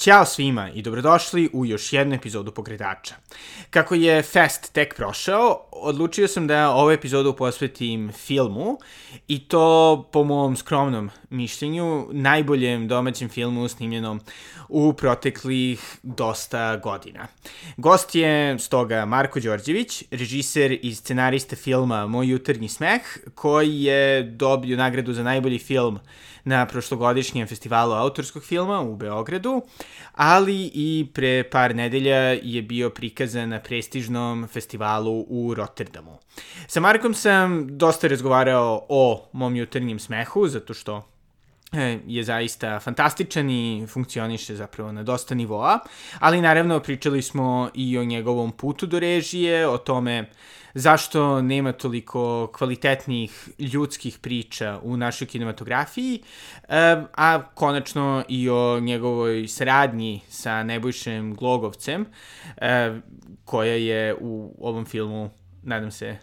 Ćao svima i dobrodošli u još jednu epizodu Pokretača. Kako je Fest tek prošao, odlučio sam da ovu epizodu posvetim filmu i to po mom skromnom mišljenju najboljem domaćem filmu snimljenom u proteklih dosta godina. Gost je stoga Marko Đorđević, režiser i scenarista filma Moj jutarnji smeh, koji je dobio nagradu za najbolji film na prošlogodišnjem festivalu autorskog filma u Beogradu, ali i pre par nedelja je bio prikazan na prestižnom festivalu u Rotterdamu. Sa Markom sam dosta razgovarao o mom jutarnjem smehu, zato što je zaista fantastičan i funkcioniše zapravo na dosta nivoa, ali naravno pričali smo i o njegovom putu do režije, o tome zašto nema toliko kvalitetnih ljudskih priča u našoj kinematografiji, a konačno i o njegovoj saradnji sa Nebojšem Glogovcem, koja je u ovom filmu, nadam se,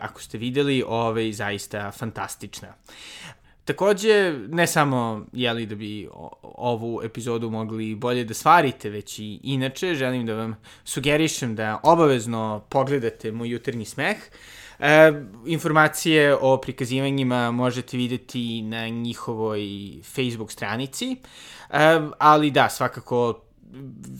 ako ste videli, ovaj, zaista fantastična. Takođe, ne samo jeli da bi ovu epizodu mogli bolje da svarite, već i inače želim da vam sugerišem da obavezno pogledate moj jutarnji smeh. E, informacije o prikazivanjima možete videti na njihovoj Facebook stranici, e, ali da, svakako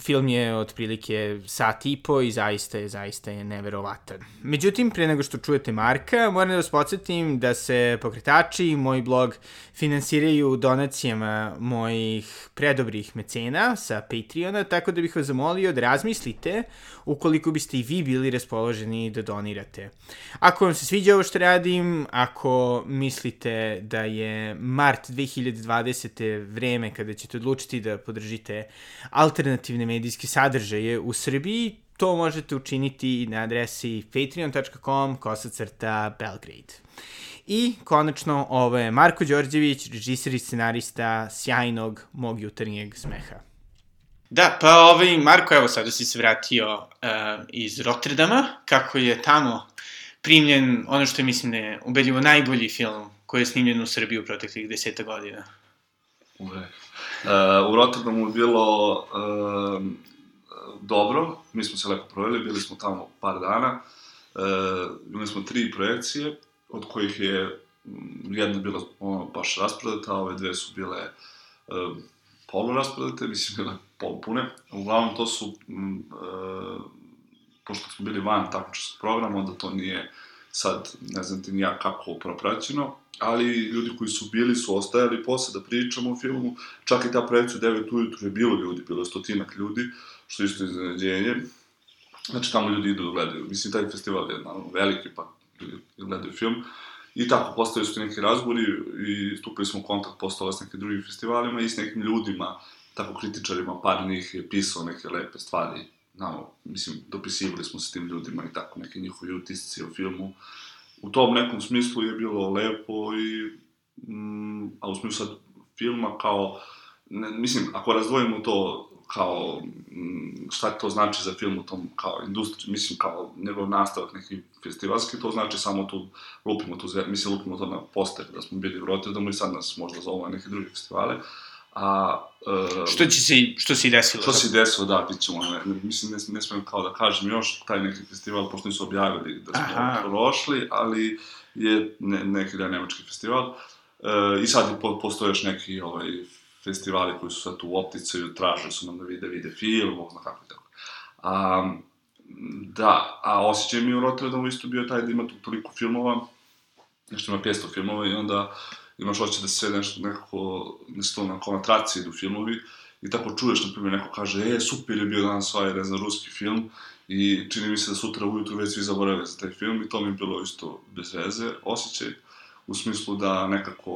film je otprilike sat i po i zaista je, zaista je neverovatan. Međutim, pre nego što čujete Marka, moram da vas podsjetim da se pokretači i moj blog finansiraju donacijama mojih predobrih mecena sa Patreona, tako da bih vas zamolio da razmislite ukoliko biste i vi bili raspoloženi da donirate. Ako vam se sviđa ovo što radim, ako mislite da je mart 2020. vreme kada ćete odlučiti da podržite alternativne medijske sadržaje u Srbiji, to možete učiniti na adresi patreon.com kosacrta Belgrade. I konačno, ovo je Marko Đorđević, režiser i scenarista sjajnog mog jutarnjeg smeha. Da, pa ovaj, Marko, evo sada si se vratio uh, iz Rotterdama, kako je tamo primljen ono što je, mislim, da je ubedljivo najbolji film koji je snimljen u Srbiji u proteklih deseta godina. Ure. Uh, u Rotterdamu je bilo uh, dobro, mi smo se lepo proveli, bili smo tamo par dana, uh, imali smo tri projekcije, od kojih je jedna bila ono, baš raspredata, ove dve su bile uh, polu raspredate, mislim, bile pune. Uglavnom, to su, uh, pošto smo bili van takmičarskog programa, onda to nije sad, ne znam ti nija kako propraćeno, ali ljudi koji su bili su ostajali posle da pričamo o filmu, čak i ta projekcija 9 ujutru je bilo ljudi, bilo je stotinak ljudi, što isto iznenađenje. Znači, tamo ljudi idu da gledaju. Mislim, taj festival je naravno veliki, pa ljudi gledaju film. I tako, postavili su neki razgovori i stupili smo u kontakt postala s nekim drugim festivalima i s nekim ljudima, tako kritičarima, par njih je pisao neke lepe stvari. No, mislim, dopisivali smo se tim ljudima i tako, neke njihovi utisci o filmu. U tom nekom smislu je bilo lepo i... Mm, a u smislu sad filma kao... Ne, mislim, ako razdvojimo to kao mm, šta to znači za film u tom kao industriji, mislim kao njegov nastavak neki festivalski, to znači samo tu lupimo tu, mislim lupimo to na poster da smo bili u Rotterdamu i sad nas možda zovu na neke druge festivale. A, uh, što će se, što se i desilo? Što se i desilo, da, bit ćemo, ne, mislim, ne, ne smem kao da kažem još taj neki festival, pošto nisu objavili da smo Aha. prošli, ali je ne, neki da nemački festival. Uh, I sad po, postoje još neki ovaj, festivali koji su sad tu u opticaju, traže su nam da vide, vide film, ovo kako i tako. A, da, a osjećaj mi u Rotterdamu isto bio taj da ima toliko filmova, nešto ima 500 filmova i onda imaš hoće da se nešto nekako, nešto na konatraciji idu filmovi i tako čuješ, na primjer, neko kaže, e, super je bio danas ovaj, ne znam, ruski film i čini mi se da sutra ujutru već svi zaborave za taj film i to mi je bilo isto bez veze, osjećaj u smislu da nekako,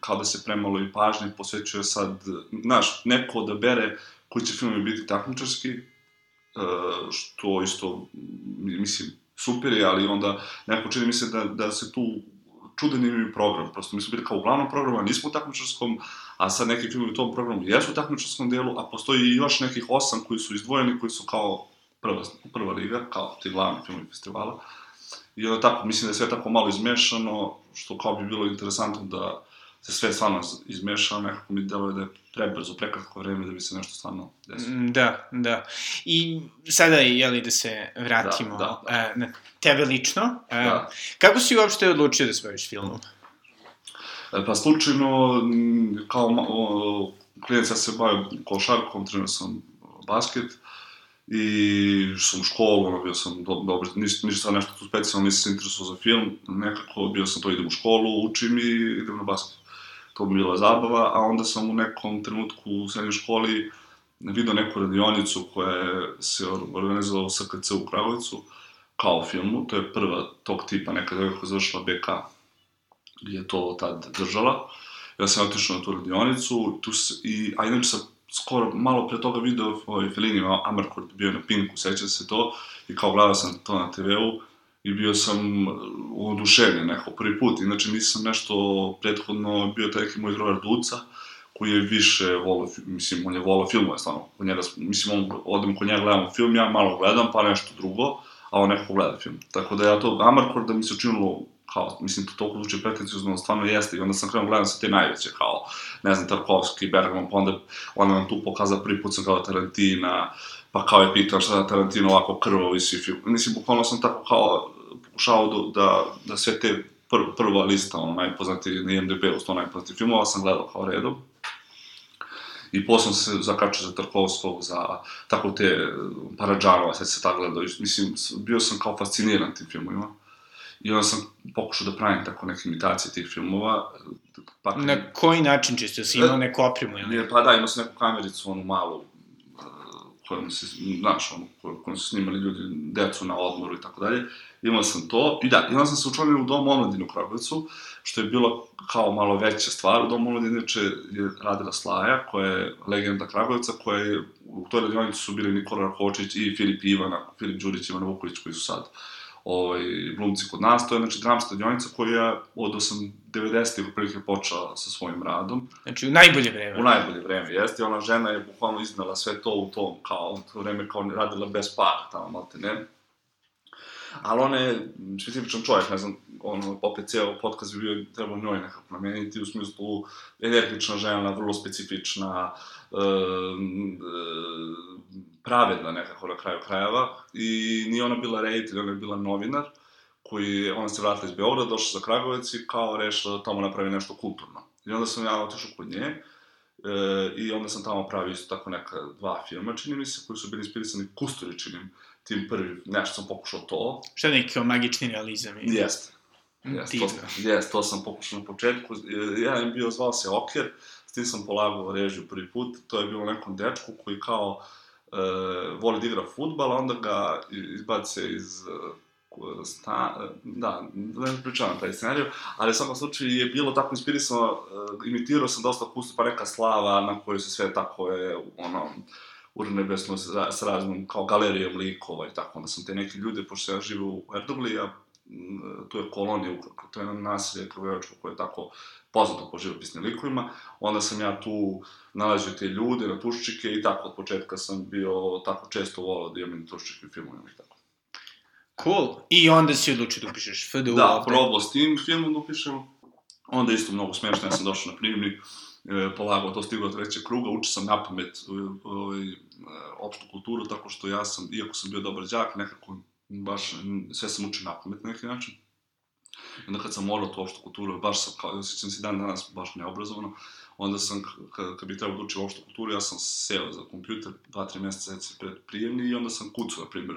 kao da se premalo i pažnje posvećuje sad, znaš, neko da bere koji će filmi biti takmičarski, e, što isto, mislim, super je, ali onda neko čini mi se da, da se tu čudan im program, prosto mi smo bili kao u glavnom programu, a nismo u takmičarskom, a sad neki filmi u tom programu jesu u takmičarskom delu, a postoji još nekih osam koji su izdvojeni, koji su kao prva, prva liga, kao ti glavni filmovi festivala. I onda tako, mislim da je sve tako malo izmešano, što kao bi bilo interesantno da se sve stvarno izmeša, nekako mi deluje da je prebrzo, prekratko vreme da bi se nešto stvarno desilo. Mm, Da, da. I sada, jeli, da se vratimo Da, da, da. na tebe lično. E, Da. Kako si uopšte odlučio da se baviš filmom? E, Pa slučajno, m, kao o, klijent ja se bavio košarkom, trenirao sam basket i sam u školu, ono, bio sam do, dobro, ništa, ništa nešto tu specijalno, nisam se interesovao za film, nekako bio sam to, idem u školu, učim i idem na basket. To bi bila zabava, a onda sam u nekom trenutku u srednjoj školi vidio neku radionicu koja je se organizovala u SKC u Kragujevcu, kao filmu, to je prva tog tipa, neka devojka koja je završila BK, je to tad držala. Ja sam otišao na tu radionicu, tu se, i, a inače sam skoro malo pre toga video ovaj Fellini, Amarcord bio je na Pinku, seća se to, i kao gledao sam to na TV-u, i bio sam oduševljen neko prvi put, inače nisam nešto prethodno bio taj neki moj drugar Duca, koji je više volao, mislim, on je volao filmove, stvarno, kod njega, mislim, on, odem kod njega gledamo film, ja malo gledam, pa nešto drugo, a on nekako gleda film. Tako da ja to, Amarcord da mi se učinilo kao, mislim, to toliko zvuči pretencijozno, stvarno jeste, i onda sam krenuo gledam sa te najveće, kao, ne znam, Tarkovski, Bergman, pa onda, onda nam tu pokazao prvi put sam kao Tarantina, pa kao je pitao šta da Tarantino ovako krvovi svi film. Mislim, bukvalno sam tako kao pokušao da, da, da sve te pr, prva lista, ono, najpoznatiji na IMDb-u, sto najpoznatiji filmova, sam gledao kao redom. I posle sam se zakačio za Tarkovskog, za tako te eh, Paradžanova, sad se tako gledao. i Mislim, bio sam kao fasciniran tim filmovima. I onda sam pokušao da pravim tako neke imitacije tih filmova. Pa, Na koji način čisto si imao neku opremu ili? Pa da, imao sam neku kamericu, onu malu, kojom se, znaš, ono, koj- kojom su snimali ljudi, decu na odmoru i tako dalje. Imao sam to, i da, i onda sam se učlanio u Dom omladine u Kragujevcu, što je bilo kao malo veća stvar. U Dom omladine inače je radila Slaja, koja je legenda Kragujevca, koja je, u toj radionici su bili Nikola Rakočić i Filip Ivana, Filip Đurić, Ivana Vuković, koji su sad ovaj, glumci kod nas. To je, znači, dramska radionica koja od 8, 90. otprilike počela sa svojim radom. Znači, u najbolje vreme. U najbolje vreme, jeste. Ona žena je bukvalno iznala sve to u tom, kao, to vreme kao radila bez para, tamo, malte ne. Ali ona je specifičan čovjek, ne znam, ono, opet cijelo podcast bi bio, trebao njoj nekako nameniti, u smislu energična žena, vrlo specifična, e, e, pravedna nekako na kraju krajeva. I nije ona bila reditelj, ona je bila novinar, koji, je- ona se vratila iz Beograda, došla za Kragovec i kao rešila da tamo napravi nešto kulturno. I onda sam ja otišao kod nje, e, i onda sam tamo pravio isto tako neka dva filma, čini mi se, koji su bili inspirisani Kusturičinim, tim prvim, nešto sam pokušao to. Šta je neki magični realizam? Jeste. Mm, Jeste, divno. to, jest, to sam pokušao na početku. E, Jedan je bio, zvao se Oker, s tim sam polagao režiju prvi put. To je bilo nekom dečku koji kao e, voli da igra futbal, onda ga izbace iz e, ku- sta, e, da, da ne pričavam taj scenariju, ali u svakom slučaju je bilo tako inspirisano, imitirao sam dosta kustu, pa neka slava na kojoj se sve tako je, ono, urnebesno s, ra- s raznom, kao galerijom likova i tako, onda sam te neke ljude, pošto ja živim u Erdogli, a m, tu je kolonija, to je jedno naselje Kragujevačko koje je tako poznato po živopisnim likovima, onda sam ja tu nalazio te ljude, na tuščike i tako od početka sam bio tako često volao da imam tuščike u filmovima i tako. Cool. I onda si odlučio da upišeš FDU Da, probao s tim filmom da upišem, onda isto mnogo smešno, ja sam došao na prijemni, e, polagao to stiglo do trećeg kruga, učio sam na pamet e, ovaj, e, opštu kulturu, tako što ja sam, iako sam bio dobar đak, nekako baš sve sam učio na pamet na neki način. I onda kad sam morao tu opštu kulturu, baš sam, kao, osjećam se dan danas baš neobrazovano, onda sam, kad bi trebao da učim opštu kulturu, ja sam seo za kompjuter dva, tri meseca pred prijemni i onda sam kucao, na primjer,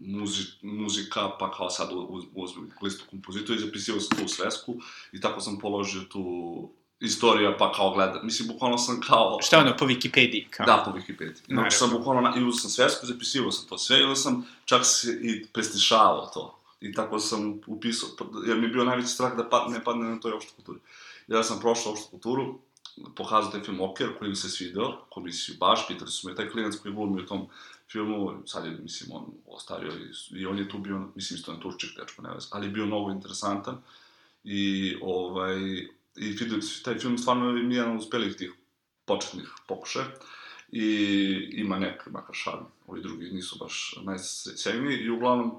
muzi, muzika, pa kao sad uz- uzmem listu kompozitora i zapisivao sam tu svesku i tako sam položio tu istorija, pa kao gledam. Mislim, bukvalno sam kao... Šta ono, po Wikipediji? Kao? Da, po Wikipediji. Znači sam bukvalno, na, i uzeo sam svesku, zapisivao sam to sve i onda sam čak se i prestišavao to. I tako sam upisao, jer mi je bio najveći strah da pad, ne padne na toj opštoj kulturi. Ja sam prošao opštu kulturu, pokazao taj film Oker, koji mi se svideo, komisiju baš, pitali su me, taj klinac koji glumi u tom filmu, sad je, mislim, on ostario i, i on je tu bio, mislim, isto na Turčik, dečko, ne ali je bio mnogo interesantan i, ovaj, i taj film stvarno je jedan od uspelih tih početnih pokušaja. I ima neke makar šarm. Ovi drugi nisu baš najsjajniji i uglavnom,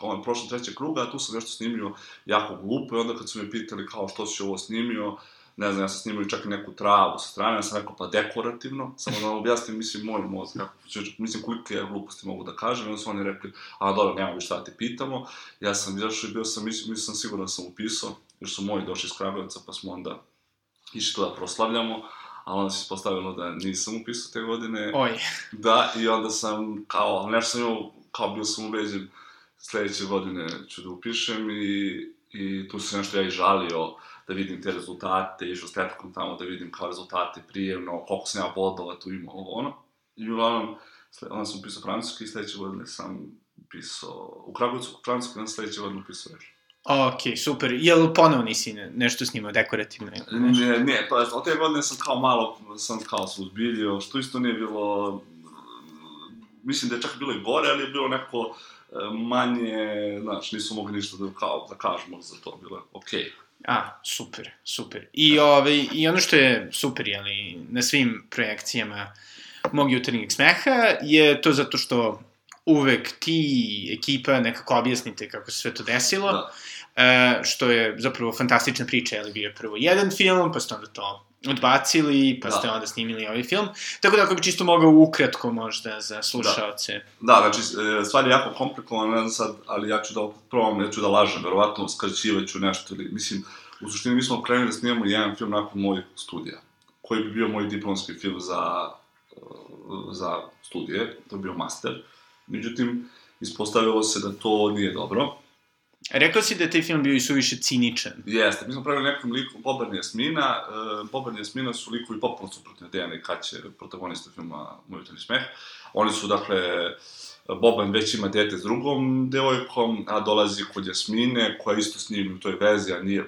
kao prošlo treće kruga, a tu sam nešto snimio jako glupo i onda kad su me pitali kao što si ovo snimio, ne znam, ja sam snimio čak i neku travu sa strane, ja sam rekao pa dekorativno, samo da objasnim, mislim, moj mozak, kako, mislim, kolike ja gluposti mogu da kažem, i onda su oni rekli, a dobro, nema više šta da te pitamo, ja sam izašao i bio sam, mislim, mislim siguran sam upisao, jer su moji došli iz Kragujevca, pa smo onda išli to da proslavljamo, a onda se ispostavilo da nisam upisao te godine. Oj. Da, i onda sam, kao, nešto sam imao, kao bio sam ubeđen, sledeće godine ću da upišem i, i tu se nešto ja i žalio, da vidim te rezultate, išao s tetkom tamo da vidim kao rezultate prijemno, koliko sam ja bodova tu imao, ono. I uglavnom, onda sam upisao francuski i sledeće godine sam upisao, u Kragujevcu francuski, onda sledeće godine upisao reč. Ok, super. Jel ponovo nisi nešto snimao dekorativno? Ne, ne, to je, od te godine sam kao malo, sam kao se uzbiljio, što isto nije bilo, mislim da je čak bilo i gore, ali je bilo neko e, manje, znaš, nisu mogli ništa da, kao, da kažemo za to, bilo je okej. Okay. A, super, super. I, ovaj, I ono što je super, jeli, na svim projekcijama mog jutarnjeg smeha je to zato što uvek ti, ekipa, nekako objasnite kako se sve to desilo. Da. E, što je zapravo fantastična priča, ali bio je prvo jedan film, pa ste onda to odbacili, pa da. ste onda snimili ovaj film. Tako da ako bi čisto mogao ukratko možda za slušaoce. Da, da znači e, stvar je jako komplikovana, ne znam sad, ali ja ću da probam, ja ću da lažem, verovatno skraćivaću nešto, ili, mislim, u suštini mi smo krenuli da snimamo jedan film nakon mojih studija, koji bi bio moj diplomski film za, e, za studije, to bi bio master. Međutim, ispostavilo se da to nije dobro, Rekao si da je taj film bio i suviše ciničan. Jeste, mi smo pravili nekom liku Boban Jasmina. E, Boban Jasmina su likovi popuno suprotne Dejana i Kaće, protagonista filma Moj jutarnji smeh. Oni su, dakle, Boban već ima dete s drugom devojkom, a dolazi kod Jasmine, koja isto s njim u toj vezi, a nije...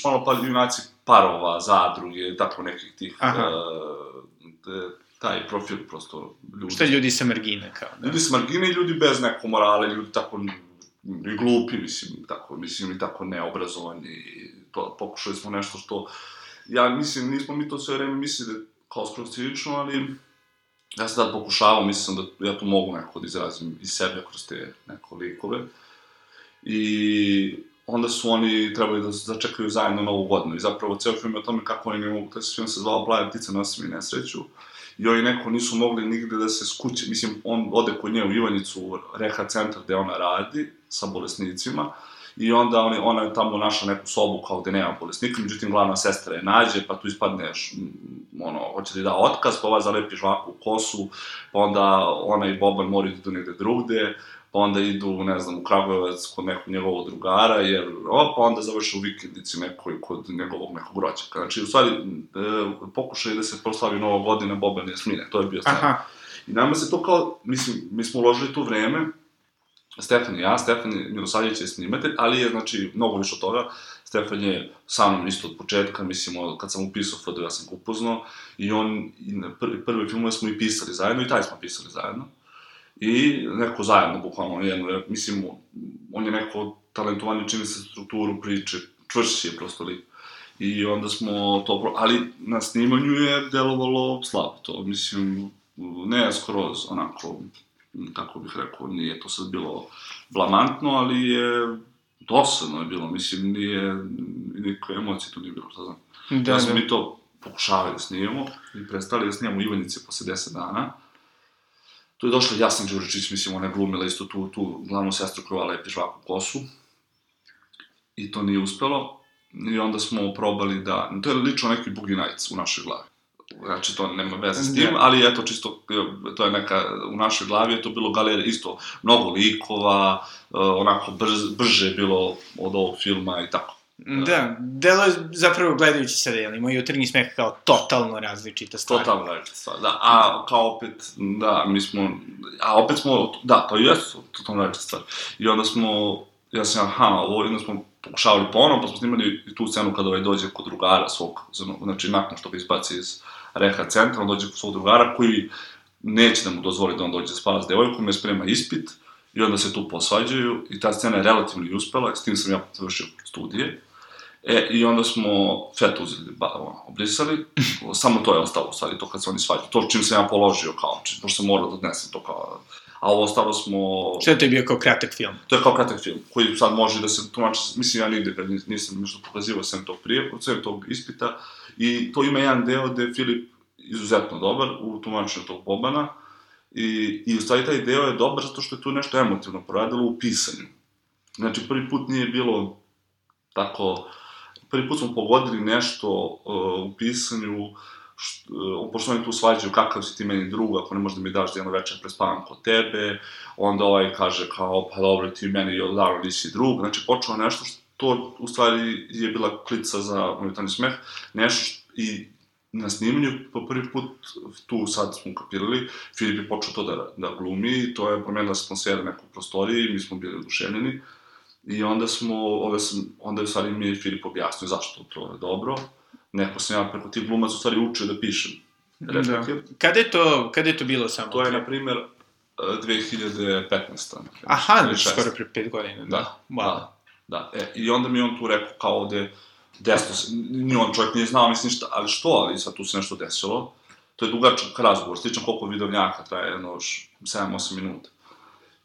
Šmalo pa junaci parova, zadruge, tako nekih tih... Aha. Uh, taj profil prosto ljudi. Šta ljudi sa margine, kao, da? Ljudi sa margine i ljudi bez neko morale, ljudi tako i glupi, mislim, tako, mislim, i tako neobrazovani, i to, pokušali smo nešto što, ja mislim, nismo mi to sve vreme mislili kao skroz cinično, ali ja sam tad pokušavao, mislim da ja to mogu nekako da izrazim iz sebe kroz te neko likove. I onda su oni trebali da začekaju zajedno novu godinu. I zapravo ceo film je o tome kako oni ne mogu, taj film se zvao Plaja ptica nosi mi nesreću i oni neko nisu mogli nigde da se skuće, mislim, on ode kod nje u Ivanjicu, u reha centar gde ona radi, sa bolesnicima, i onda oni, ona je tamo našla neku sobu kao gde nema bolesnika, međutim glavna sestra je nađe, pa tu ispadneš, ono, hoće da da otkaz, pa ova zalepi žvaku u kosu, pa onda ona i Boban moraju da idu negde drugde, onda idu, ne znam, u Kragujevac kod nekog njegovog drugara, jer, o, pa onda završe u vikendici nekoj kod njegovog nekog rođaka. Znači, u stvari, e, pokušaj da se proslavi Nova godina Boban i Jasmine, to je bio scena. I nama se to kao, mislim, mi smo uložili tu vreme, Stefan i ja, Stefan Milosavljević je snimatelj, ali je, znači, mnogo više od toga. Stefan je sa mnom isto od početka, mislim, kad sam upisao FD, ja sam ga upoznao, i on, i prvi, prvi filmove smo i pisali zajedno, i taj smo pisali zajedno. I neko zajedno, bukvalno, jedno, mislim, on je neko talentovanje, čini se strukturu priče, čvršći je prosto lik. I onda smo to, ali na snimanju je delovalo slabo to, mislim, ne skroz, onako, kako bih rekao, nije to sad bilo blamantno, ali je dosadno je bilo, mislim, nije, niko emocije tu nije bilo, šta znam. Da, ja smo da. mi to pokušavali da snimamo i prestali da snimamo Ivanice posle 10 dana. Tu je došla Jasna Đuričić, mislim, ona je glumila isto tu, tu glavnu sestru koja lepi žvaku kosu. I to nije uspelo. I onda smo probali da... To je lično neki Boogie Nights u našoj glavi. Znači, to nema veze s tim, ali eto, čisto, to je neka, u našoj glavi je to bilo galerija, isto, mnogo likova, uh, onako brz, brže bilo od ovog filma i tako. Da, delo je zapravo gledajući sada, jel, moj jutarnji smeh kao totalno različita stvar. Totalno različita stvar, da, a kao opet, da, mi smo, a opet smo, da, to jesu totalno različita stvar. I onda smo, ja sam, aha, ovo, onda smo pokušavali ponovno, pa smo snimali i tu scenu kada ovaj dođe kod drugara svog, znači nakon što ga izbaci iz reha centra, on dođe kod svog drugara koji neće da mu dozvoli da on dođe da spava s devojkom, me sprema ispit i onda se tu posvađaju i ta scena je relativno i uspela, s tim sam ja završio studije. E, i onda smo to uzeli, ba, ono, obrisali, samo to je ostalo, u stvari, to kad se oni svađaju. To čim sam ja položio, kao, čim, pošto sam morao da odnesem to kao, a ovo ostalo smo... Što je to bio kao kratak film? To je kao kratak film, koji sad može da se tumači, mislim, ja nigde ga nisam nešto pokazivao sem tog prije, sem tog ispita, i to ima jedan deo gde je Filip izuzetno dobar u tumačenju tog Bobana, i, i u stvari taj deo je dobar zato što je tu nešto emotivno poradilo u pisanju. Znači, prvi put nije bilo tako prvi put smo pogodili nešto uh, u pisanju, što, uh, pošto oni tu svađaju kakav si ti meni drug, ako ne možeš da mi daš da jedno večer prespavam kod tebe, onda ovaj kaže kao, pa dobro, ti meni odavno nisi drug, znači počelo nešto što to u stvari je bila klica za momentalni smeh, nešto što, i na snimanju po prvi put tu sad smo kapirali, Filip je počeo to da, da glumi, to je promenila atmosfera neku prostoriji, mi smo bili oduševljeni, I onda smo, ove sam, onda je u stvari mi je Filip objasnio zašto to je dobro. Neko sam ja preko tih glumaca u stvari učio da pišem replike. Da. Kada je to, kada je to bilo samo? To je, na primer, 2015. Aha, znači skoro pre pet godina. Da, da. Wow. da. da. E, I onda mi on tu rekao kao ovde, desno se, ni on čovjek nije znao, mislim šta, ali što, ali sad tu se nešto desilo. To je dugačak razgovor, slično koliko vidovnjaka traje, jedno 7-8 minuta.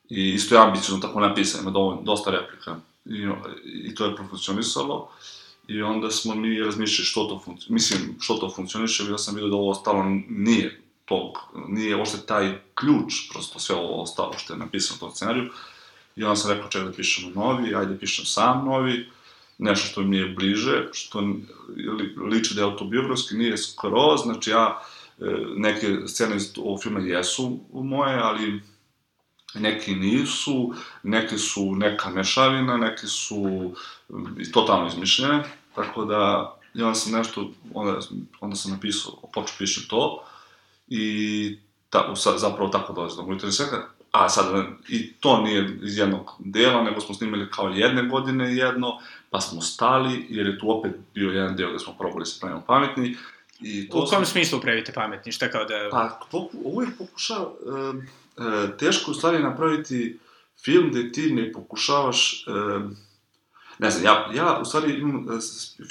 I isto je ambiciozno tako napisano, ima dovoljno, dosta replika. I, I to je profunkcionisalo. I onda smo mi razmišljali što to funkcioniše, mislim, što to funkcioniše, ja sam vidio da ovo ostalo nije tog, nije uopšte taj ključ, prosto sve ovo ostalo što je napisano u tom scenariju. I onda sam rekao, čekaj da pišemo novi, ajde da pišem sam novi, nešto što mi je bliže, što liči da je autobiografski, nije skroz, znači ja, e, neke scene iz ovog filma jesu moje, ali neki nisu, neki su neka mešavina, neki su totalno izmišljene, tako da ja sam nešto, onda, onda sam napisao, počeo pišem to i ta, zapravo tako dolazi do svega, a sad, i to nije iz jednog dela, nego smo snimali kao jedne godine jedno, pa smo stali, jer je tu opet bio jedan deo gde smo probali se pravimo pametni. I to U kom smo... smislu pravite pametni? Šta kao da... Pa, to uvijek pokušao, uh, e, teško u stvari napraviti film gde ti ne pokušavaš, e, ne znam, ja, ja u stvari imam, e,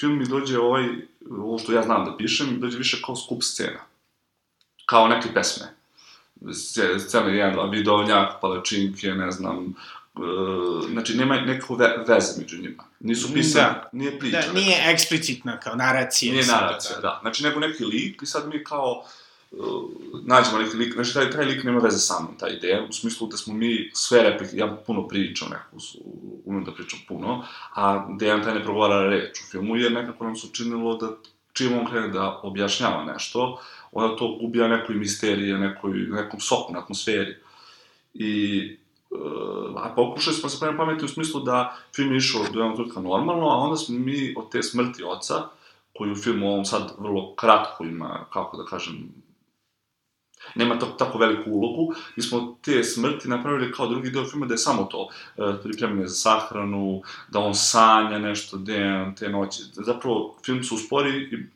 film mi dođe ovaj, ovo što ja znam da pišem, dođe više kao skup scena. Kao neke pesme. Scena jedan, dva, vidovnjak, palačinke, ne znam, Uh, znači nema nekako ve veze među njima. Nisu pisani, da. nije priča. Da, nije eksplicitna kao naracija. Nije naracija, da. da. Znači neko neki lik i sad mi kao uh, nađemo neki lik, znači taj, taj lik nema veze sa mnom, ta ideja, u smislu da smo mi sve replike, ja puno pričam nekako, umem da pričam puno, a Dejan taj ne progovara reč u filmu, jer nekako nam se učinilo da čim on krene da objašnjava nešto, onda to ubija nekoj misterije, nekoj, nekom soku atmosferi. I uh, a pokušali smo se pravimo pameti u smislu da film je išao do jednog trenutka normalno, a onda smo mi od te smrti oca, koji u filmu ovom sad vrlo kratko ima, kako da kažem, nema to, tako veliku ulogu, mi smo te smrti napravili kao drugi deo filma da je samo to, e, pripremljanje za sahranu, da on sanja nešto, de, te noći. Zapravo, film se uspori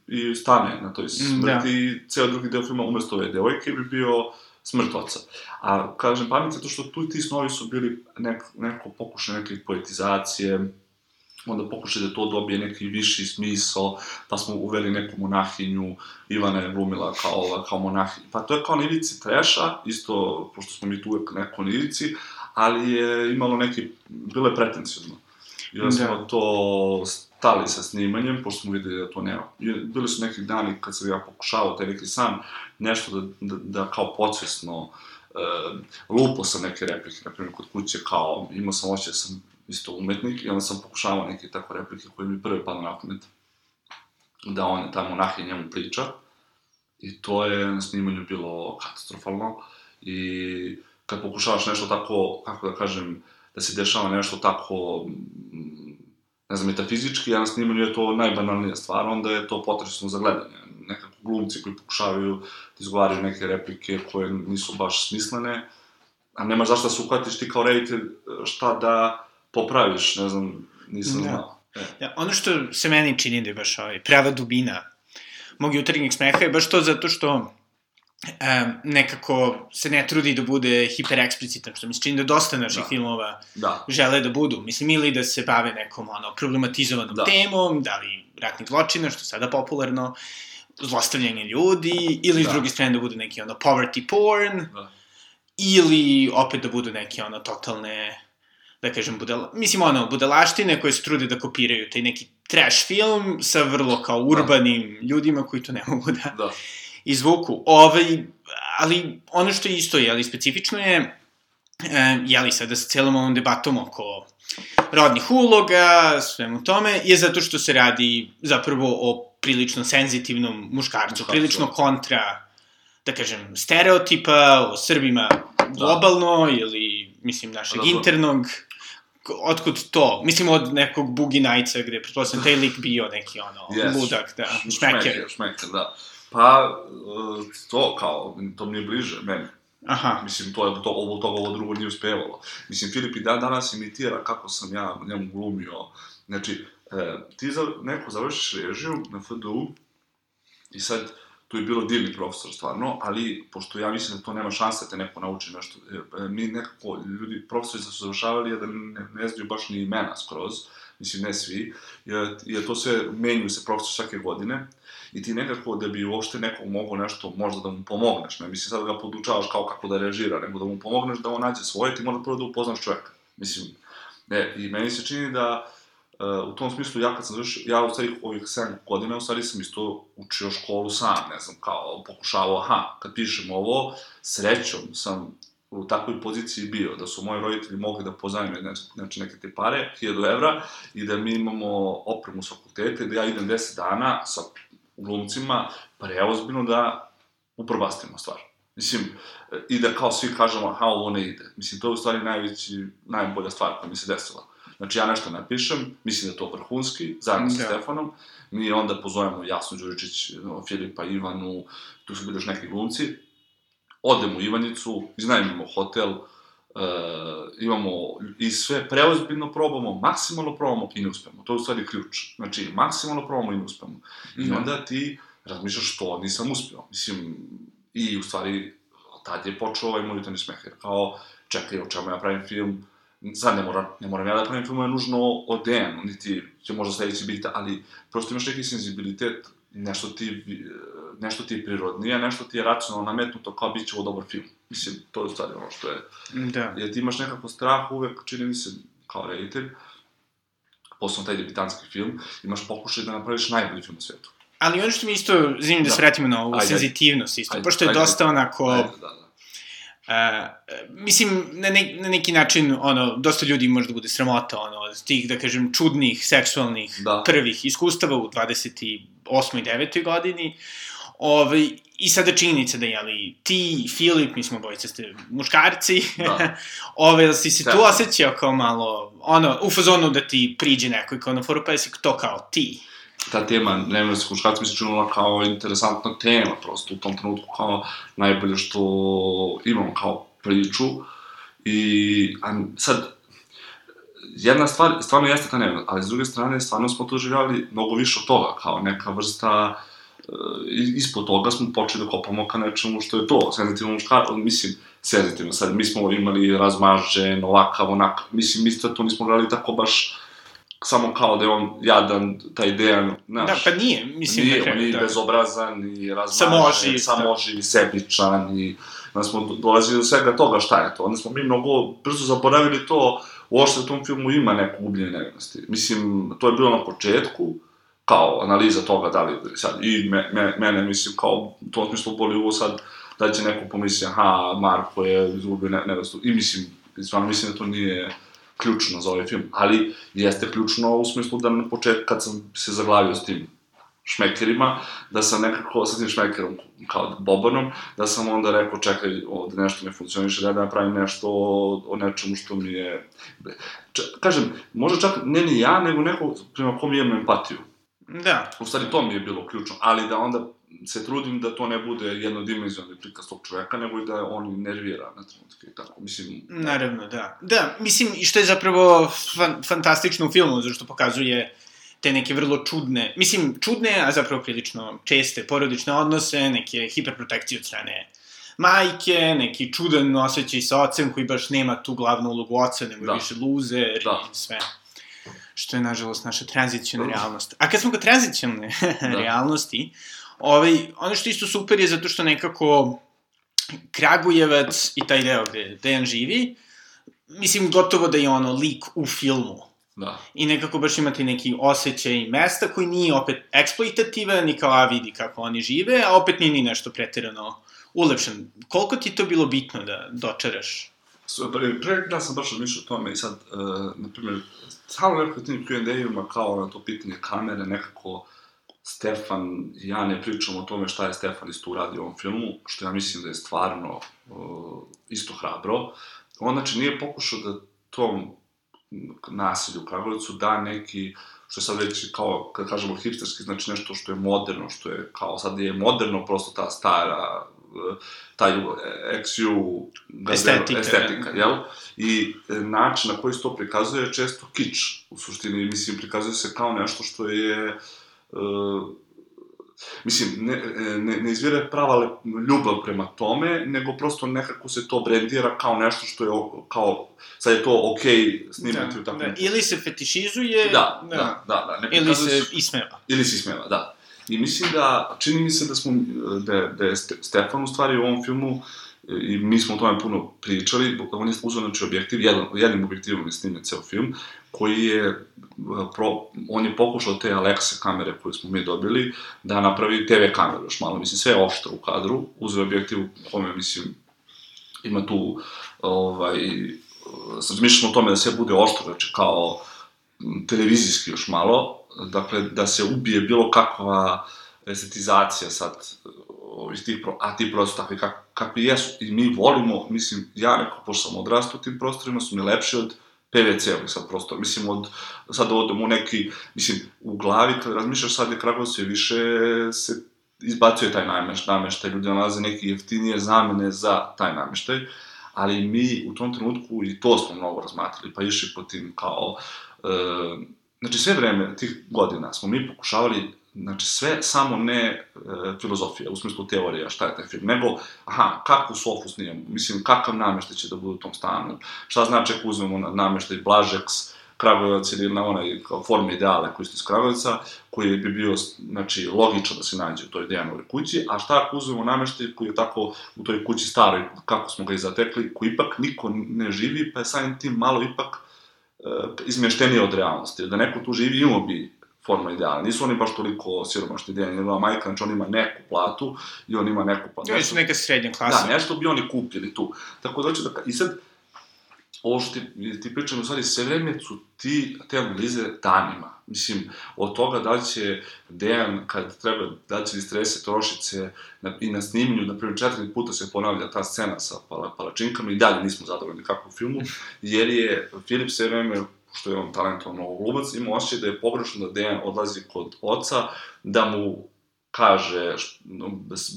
i, i stane na toj mm, smrti da. i ceo drugi deo filma umesto ove devojke bi bio smrt oca. A kažem pamet zato što tu ti snovi su bili nek, neko pokušaj neke poetizacije, onda pokušaj da to dobije neki viši smisao, pa smo uveli neku monahinju, Ivana je glumila kao, kao monahinju. Pa to je kao na ivici treša, isto, pošto smo mi tu uvek neko na ivici, ali je imalo neki, bilo je pretencijozno. I onda smo da. to stali sa snimanjem, pošto smo videli da to nema. I bili su neki dani kad sam ja pokušavao taj neki sam nešto da, da, da kao podsvesno uh, lupo sam neke replike, na primjer kod kuće kao, imao sam oće da sam isto umetnik i onda sam pokušavao neke tako replike koje mi prve padne na pamet. Da on tamo nahe njemu priča. I to je na snimanju bilo katastrofalno. I kad pokušavaš nešto tako, kako da kažem, da se dešava nešto tako, ne znam, metafizički, a na snimanju je to najbanalnija stvar, onda je to potresno za gledanje. Nekako glumci koji pokušavaju da izgovaraju neke replike koje nisu baš smislene, a nemaš zašto da se uhvatiš ti kao reditelj šta da popraviš, ne znam, nisam da. znao. E. Ja, ono što se meni čini da je baš ovaj, prava dubina mog jutarnjeg smeha je baš to zato što um, nekako se ne trudi da bude hipereksplicitan, što mi se čini da dosta naših Da. filmova Da. žele da budu. Mislim, ili da se bave nekom ono, problematizovanom Da. temom, da li ratnih zločina, što je sada popularno, zlostavljanje ljudi, ili s Da. druge strane da budu neki ono poverty porn, Da. ili opet da budu neke ono totalne da kažem, budala, mislim, ono, budalaštine koje se trude da kopiraju taj neki trash film sa vrlo kao urbanim ljudima koji to ne mogu da Da. izvuku. Ovaj, ali ono što je isto, jeli, specifično je, e, jeli, sada sa celom ovom debatom oko rodnih uloga, svemu tome, je zato što se radi zapravo o prilično senzitivnom muškarcu, Muškarcu. prilično kontra, da kažem, stereotipa o Srbima globalno ili, mislim, našeg Razumem. internog, otkud to? Mislim, od nekog Boogie Nightsa, gde, pretpostavljam, taj lik bio neki, ono, Yes. ludak, da, šmeker. Šmeker, šmeker, da. Pa, e, to kao, to mi je bliže meni. Aha, Mislim, to je to, ovo toga, ovo drugo nije uspevalo. Mislim, Filip i dan danas imitira kako sam ja njemu glumio. Znači, e, ti za, neko završiš režiju na FDU i sad, tu je bilo divni profesor stvarno, ali pošto ja mislim da to nema šanse da te neko nauči nešto, e, mi nekako, ljudi, profesori su završavali da ne, ne znaju baš ni imena skroz, mislim ne svi, jer, jer to se, menjuju se profesor svake godine, i ti nekako da bi uopšte nekog mogao nešto možda da mu pomogneš, ne mislim sad da ga podučavaš kao kako da režira, nego da mu pomogneš da on nađe svoje, ti mora prvo da upoznaš čoveka. Mislim, ne, i meni se čini da u tom smislu ja kad sam završio, ja u stvari ovih 7 godina u stvari sam isto učio školu sam, ne znam, kao pokušavao, aha, kad pišem ovo, srećom sam u takvoj poziciji bio, da su moji roditelji mogli da pozajme znači, neke te pare, 1000 evra, i da mi imamo opremu s fakultete, da ja idem 10 dana sa glumcima, preozbiljno da upropastimo stvar. Mislim, i da kao svi kažemo, aha, ovo ne ide. Mislim, to je u stvari najveći, najbolja stvar koja mi se desila. Znači, ja nešto napišem, mislim da je to vrhunski, zajedno sa Da. Stefanom, mi onda pozovemo Jasnu Đuričić, Filipa, Ivanu, tu su bili još neki glumci, odemo u Ivanjicu, iznajmimo hotel, uh, imamo i sve, preozbiljno probamo, maksimalno probamo i ne uspemo. To je u stvari ključ. Znači, maksimalno probamo i ne uspemo. I Da. onda ti razmišljaš što nisam uspeo. Mislim, i u stvari, tad je počeo ovaj moj jutarnji smeh, kao, čekaj, o čemu ja pravim film, sad ne moram, ne moram ja da pravim film, je nužno o Dejanu, niti će možda sledeći biti, ali prosto imaš neki senzibilitet, nešto ti, nešto ti je prirodnije, nešto ti je racionalno nametnuto kao bit će ovo dobar film. Mislim, to je u stvari ono što je da. jer ti imaš nekako strah uvek, čini mi se, kao reditelj, posebno taj debitanski film, imaš pokušaj da napraviš najbolji film na svetu. Ali ono što mi isto, zanimljivo da se Da. vratimo na ovu Ajde, ajde. senzitivnost isto, Ajde, pošto je ajde, dosta onako... Ajde, da, da. Uh, mislim, na, ne, na neki način, ono, dosta ljudi može da bude sramota, ono, od tih, da kažem, čudnih, seksualnih, Da. prvih iskustava u 28. i 9. godini. Ovaj, I sada činjenica da, jeli, ti, Filip, mi smo bojice ste muškarci, Da. ove, jel si se tu Stefan. osjećao kao malo, ono, u fazonu da ti priđe neko i kao na foru, pa jesi to kao ti. Ta tema nevrskog muškarca mi se činila kao interesantna tema, prosto u tom trenutku kao najbolje što imam kao priču. I a sad, jedna stvar, stvarno jeste ta nevjernost, ali s druge strane, stvarno smo tu živjeli mnogo više od toga, kao neka vrsta e, ispod toga smo počeli da kopamo ka nečemu što je to, senzitivno muškar, mislim, senzitivno, sad mi smo imali razmažen, ovakav, onak, mislim, mi to nismo gledali tako baš samo kao da je on jadan, taj Dejan, znaš. Da, pa nije, mislim, nije, on je da. bezobrazan, i razmažen, Samoživ, samoživ, sebičan, i da smo do- dolazili do svega toga šta je to. Onda smo mi mnogo brzo zaboravili to, uopšte u tom filmu ima neku gubljenje nevinosti. Mislim, to je bilo na početku, kao analiza toga da li sad, i me, me, mene, mislim, kao, u tom smislu boli ovo sad, da će neko pomisli, aha, Marko je izgubio ne, nevestu, i mislim, stvarno mislim da to nije ključno za ovaj film, ali jeste ključno u smislu da na početku, kad sam se zaglavio s tim šmekerima, da sam nekako sa tim šmekerom, kao Bobanom, da sam onda rekao, čekaj, ovde nešto ne funkcioniše, da ja napravim nešto o, o nečemu što mi je... Č kažem, možda čak ne ni ja, nego neko prema kom imam empatiju. Da, U stvari, to mi je bilo ključno, ali da onda se trudim da to ne bude jednodimenzionalni prikaz tog čoveka, nego i da on nervira na trenutke i tako. Mislim, Naravno, da. Da, mislim, i što je zapravo fan, fantastično u filmu, zato što pokazuje te neke vrlo čudne, mislim, čudne, a zapravo prilično česte porodične odnose, neke hiperprotekcije od strane majke, neki čudan osjećaj sa ocem koji baš nema tu glavnu ulogu oca, nego Da. više luzer Da. i sve. Što je, nažalost, naša tranzicijona realnost. A kad smo kod tranzicijone realnosti, ovaj, ono što isto super je zato što nekako Kragujevac i taj deo gde Dejan živi, mislim, gotovo da je ono lik u filmu. Da. I nekako baš imate neki osjećaj mesta koji nije opet eksploitativan i kao a vidi kako oni žive, a opet nije ni nešto pretirano ulepšen. Koliko ti to bilo bitno da dočaraš? So, pre, pre da sam baš razmišljao o tome i sad, uh, na primjer, stalno nekako tim Q&A-ima kao na to pitanje kamere, nekako Stefan ja ne pričamo o tome šta je Stefan isto uradio u ovom filmu, što ja mislim da je stvarno uh, isto hrabro. On, znači, nije pokušao da tom nasilju u Kragujevcu da neki, što je sad već kao, kad kažemo hipsterski, znači nešto što je moderno, što je kao, sad je moderno prosto ta stara, taj XU Estetika, estetika da. jel? I način na koji se to prikazuje je često kič. U suštini, mislim, prikazuje se kao nešto što je... Uh, mislim, ne, ne, ne izvire prava ljubav prema tome, nego prosto nekako se to brendira kao nešto što je, kao, sad je to okej okay snimati u takvom... da. Ili se fetišizuje, Da, da, da, da. ne ili se ismeva. Ili se ismeva, da. I mislim da, čini mi se da smo, da, da je Ste- Stefan u stvari u ovom filmu, i mi smo o tome puno pričali, on je uzeo znači objektiv, jedan, jednim objektivom je snimljen ceo film, koji je, e, pro, on je pokušao te Alexa kamere koje smo mi dobili, da napravi TV kameru još malo, mislim, sve je oštro u kadru, uzeo objektiv u kome, mislim, ima tu, ovaj, razmišljamo o tome da sve bude oštro, znači kao televizijski još malo, dakle, da se ubije bilo kakva estetizacija sad ovih tih, pro, a ti prostori takvi kak, kakvi jesu. I mi volimo, mislim, ja neko, pošto sam odrastao u tim prostorima, su mi lepši od PVC-ovih sad prostora. Mislim, od, sad odem u neki, mislim, u glavi, kad razmišljaš sad je Kragovac sve više se izbacuje taj nameš, nameštaj, ljudi nalaze neke jeftinije zamene za taj nameštaj, ali mi u tom trenutku i to smo mnogo razmatrali, pa išli po tim kao, e, znači sve vreme tih godina smo mi pokušavali Znači, sve samo ne e, filozofija, u smislu teorija, šta je taj film, nego, aha, kakvu sofu snijemo, mislim, kakav nameštaj će da bude u tom stanu, šta znači ako uzmemo na nameštaj Blažeks, Kragujevac ili na onaj kao forme ideale koji ste iz Kragujevca, koji bi bio, znači, logično da se nađe u toj Dejanovoj kući, a šta ako uzmemo nameštaj koji je tako u toj kući staroj, kako smo ga i zatekli, koji ipak niko ne živi, pa je samim tim malo ipak e, izmještenije od realnosti. Da neko tu živi, imao bi forma ideala. Nisu oni baš toliko siromašni Dejan, njegova majka, znači on ima neku platu i on ima neku platu. Oni su neka srednja klasa. Da, nešto bi oni kupili tu. Tako da hoću da... I sad, ovo što ti, ti pričam, u stvari, sve vreme su ti, te analize danima. Mislim, od toga da će Dejan, kad treba, da će distrese trošice na, i na snimanju, na primjer, četiri puta se ponavlja ta scena sa pala, palačinkama i dalje nismo zadovoljni kako u filmu, jer je Filip sve vreme što je on talentovan glumac, ima osjećaj da je pogrešno da Dejan odlazi kod oca, da mu kaže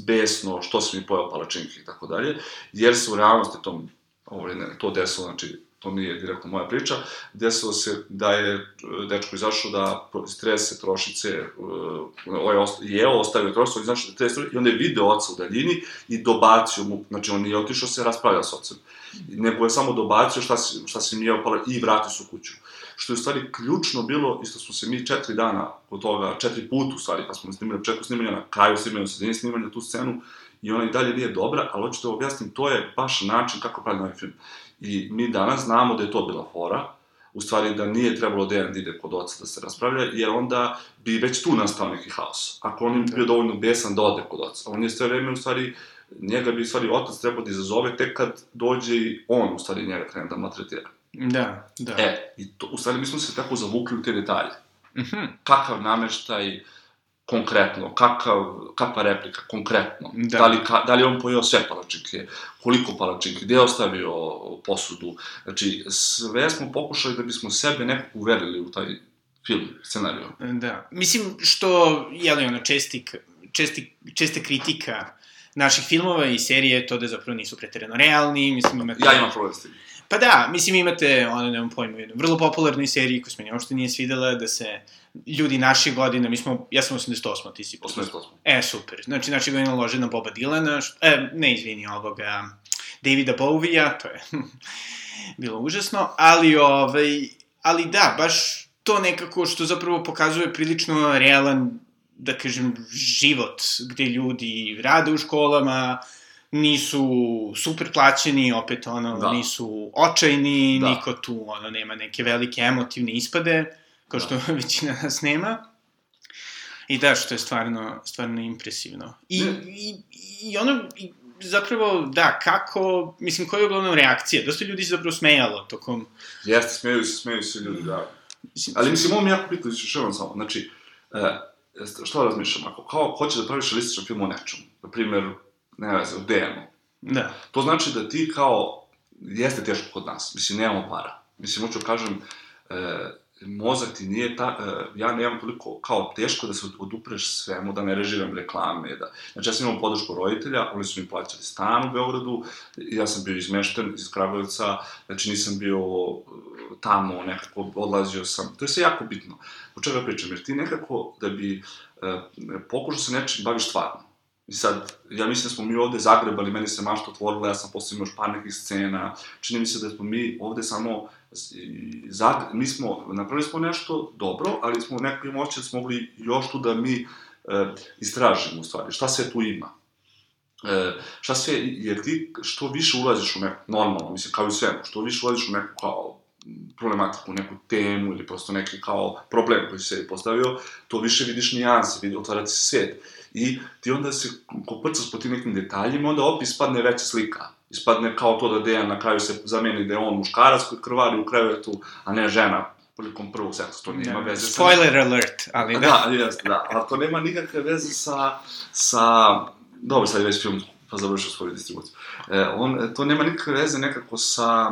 besno što si mi pojao palačinke i tako dalje, jer se u realnosti to, ovo, ne, to desilo, znači, to nije direktno moja priča, desilo se da je e, dečko izašao da strese trošice, uh, ovaj osta, je ostavio trošice, on izašao da strese i onda je video oca u daljini i dobacio mu, znači on nije otišao se raspravlja s ocem, nego je samo dobacio šta si, šta si mi jeo pala i vratio se u kuću. Što je u stvari ključno bilo, isto smo se mi četiri dana od toga, četiri puta u stvari, pa smo snimali na početku snimanja, na kraju snimanja, na sredini snimanja tu scenu, i ona i dalje nije dobra, ali hoću da objasnim, to je baš način kako pravim ovaj film. I mi danas znamo da je to bila fora, u stvari da nije trebalo Dejan da ide kod oca da se raspravlja, jer onda bi već tu nastao neki haos. Ako on je bio dovoljno besan da ode kod oca. On je sve vreme, u stvari, njega bi, u stvari, otac trebao da izazove tek kad dođe i on, u stvari, njega krene da maltretira. Da, da. E, i to, u stvari mi smo se tako zavukli u te detalje. Mhm. Kakav nameštaj konkretno, kakav, kakva replika konkretno. Da. Da. li, ka, da li je on pojeo sve palačinke, koliko palačinke, gde je ostavio posudu. Znači, sve smo pokušali da bismo sebe nekako uverili u taj film, scenariju. Da. Mislim, što, jel, ono, česti, česti, česta kritika naših filmova i serije je to da zapravo nisu preterano realni, mislim, imate... Ja imam problem s tim. Pa da, mislim imate, ono, nemam pojma, jednu vrlo popularnoj seriji koja se meni uopšte nije svidela, da se ljudi naših godina, mi smo, ja sam 88, ti si... 88. E, super. Znači, naši godina lože na Boba Dylana, što, e, ne, izvini, ovoga, Davida Bowie-a, to je bilo užasno, ali, ovaj, ali da, baš to nekako što zapravo pokazuje prilično realan, da kažem, život, gde ljudi rade u školama, nisu super plaćeni, opet ono, da. nisu očajni, da. niko tu ono, nema neke velike emotivne ispade, kao što da. većina nas nema. I da, što je stvarno, stvarno impresivno. I, i, i ono, i, zapravo, da, kako, mislim, koja je uglavnom reakcija? Dosta ljudi se zapravo smejalo tokom... Jeste, smeju se, smeju se ljudi, da. Mislim, Ali mislim, ovo mi jako bitno, išavam samo, znači, e, što razmišljam, ako kao hoće da praviš realističan film o nečemu, na primjer, ne veze, o DM-u, da. to znači da ti kao, jeste teško kod nas, mislim, nemamo para. Mislim, hoću da kažem, e, mozak ti nije ta, uh, ja nemam toliko kao teško da se odupreš svemu, da ne režiram reklame, da, znači ja sam imao podršku roditelja, oni su mi plaćali stan u Beogradu, ja sam bio izmešten iz Kragujevca, znači nisam bio uh, tamo, nekako odlazio sam, to je sve jako bitno. O čega pričam, jer ti nekako da bi uh, pokušao se nečim baviš stvarno, I sad, ja mislim da smo mi ovde zagrebali, meni se mašta otvorila, ja sam posle još par nekih scena, čini mi se da smo mi ovde samo Zag, mi smo, napravili smo nešto dobro, ali smo nekako imamo da smo mogli još tu da mi e, istražimo u stvari, šta sve tu ima. E, šta sve, jer ti što više ulaziš u neku, normalno, mislim, kao i svemu, što više ulaziš u neku kao problematiku, neku temu ili prosto neki kao problem koji se je postavio, to više vidiš nijanse, vidi, otvara ti se svet. I ti onda se koprcaš po tim nekim detaljima, onda opet ispadne veća slika ispadne kao to da Dejan na kraju se zameni da je on muškarac koji krvari u krevetu, a ne žena prilikom prvog seksa, to nema veze sa... Spoiler alert, ali da. Da, jeste, da, ali to nema nikakve veze sa, sa... Dobro, sad je već film, pa završio svoju distribuciju. E, on, to nema nikakve veze nekako sa...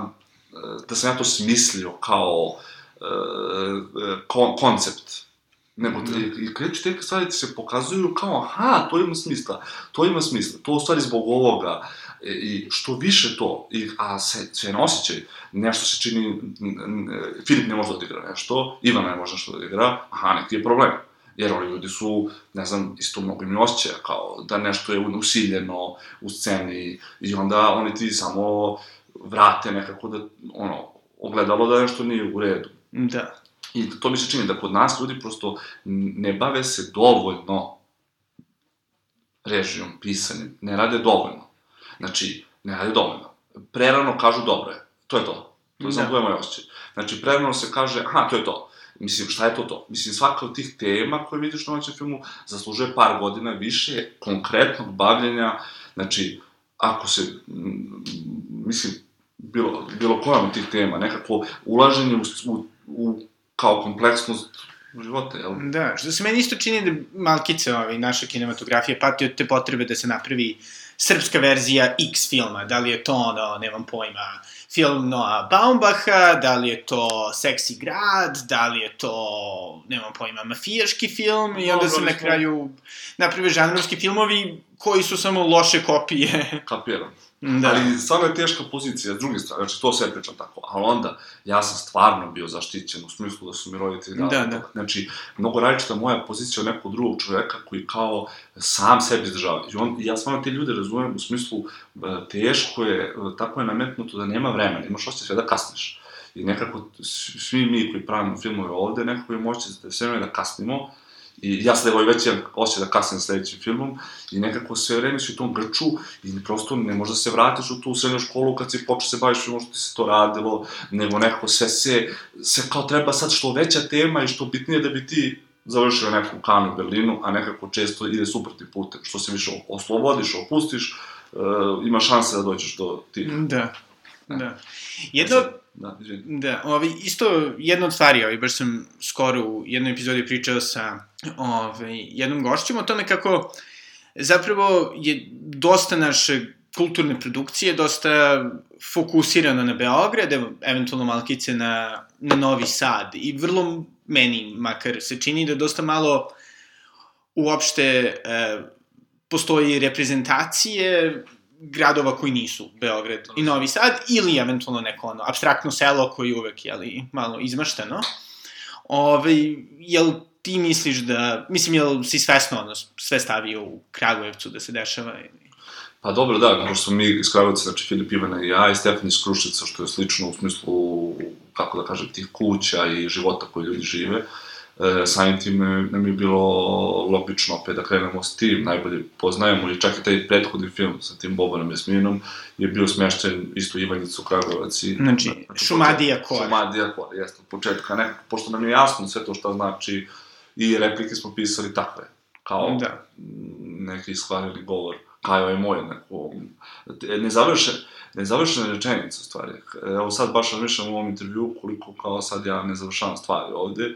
Da sam ja to smislio kao e, e kon, koncept nego da. i, i kreću te stvari ti se pokazuju kao, aha, to ima smisla, to ima smisla, to u stvari zbog ovoga, E, I što više to, i, a se, sve na osjećaj, nešto se čini, Filip ne može da odigra nešto, Ivan ne može nešto da odigra, aha, neki je problem. Jer oni ljudi su, ne znam, isto mnogo imaju osjećaja, kao da nešto je usiljeno u sceni i onda oni ti samo vrate nekako da, ono, ogledalo da nešto nije u redu. Da. I to mi se čini da kod nas ljudi prosto ne bave se dovoljno režijom, pisanjem, ne rade dovoljno. Znači, ne radi dovoljno. Prerano kažu dobro je. To je to. To je samo da. moj osjećaj. Znači, prerano se kaže, aha, to je to. Mislim, šta je to to? Mislim, svaka od tih tema koje vidiš na ovom filmu zaslužuje par godina više konkretnog bavljenja, znači, ako se, mislim, bilo, bilo koja od tih tema, nekako ulaženje u, u, u kao kompleksnost života, jel? Da, što se meni isto čini da malkice ovaj, naša kinematografija pati od te potrebe da se napravi srpska verzija X filma, da li je to ono, nemam pojma, film Noa Baumbacha, da li je to Seksi grad, da li je to, nemam pojma, mafijaški film, i onda se na kraju naprave žanrovski filmovi koji su samo loše kopije. Kapiram. Da. Ali stvarno je teška pozicija, s druge strane, znači to sve pričam tako, ali onda, ja sam stvarno bio zaštićen u smislu da su mi roditelji da, da. Znači, mnogo različita moja pozicija od nekog drugog čoveka koji kao sam sebi izdržava. I on, ja stvarno te ljude razumem u smislu, e, teško je, e, tako je nametnuto da nema vremena, imaš osjećaj sve da kasniš. I nekako, svi mi koji pravimo filmove ovde, nekako je moći da sve vreme da kasnimo, I ja sad evo već imam osjećaj da kasnim sledećim filmom i nekako sve vreme si u tom grču i prosto ne možda se vratiš u tu srednju školu kad si počeo se baviš filmom što ti se to radilo, nego nekako sve se, sve kao treba sad što veća tema i što bitnije da bi ti završio neku kanu u Berlinu, a nekako često ide suprotnim putem, što se više oslobodiš, opustiš, uh, ima šanse da dođeš do tih. Da, da. Jedno, Da, Da, ovaj, isto jedna od stvari, ovaj, baš sam skoro u jednoj epizodi pričao sa ovaj, jednom gošćom o tome kako zapravo je dosta naše kulturne produkcije dosta fokusirano na Beograd, eventualno malkice na, na Novi Sad i vrlo meni makar se čini da dosta malo uopšte e, postoji reprezentacije gradova koji nisu Beograd i Novi Sad, ili eventualno neko ono, abstraktno selo koji je uvek, jeli, malo izmašteno. Ove, jel ti misliš da, mislim, jel si svesno ono, sve stavio u Kragujevcu da se dešava? Ili? Pa dobro, da, kao što smo mi iz Kragujevca, znači Filip Ivana i ja, i Stefan iz Krušica, što je slično u smislu, kako da kažem, tih kuća i života koji ljudi žive. E, samim tim nam je bilo logično opet da krenemo s tim, najbolje poznajemo i čak i taj prethodni film sa tim Bobanom Jasminom je bio smješten isto u Ivanjicu, Kragujevac i... Znači, znači Šumadija Kor. Šumadija Kor, jeste, od početka, ne, pošto nam je jasno sve to što znači i replike smo pisali takve, kao da. neki iskvarili govor, kao je moj, neko, nezavršen, nezavršene rečenice, u stvari. Evo sad baš razmišljam u ovom intervju koliko kao sad ja ne završavam stvari ovde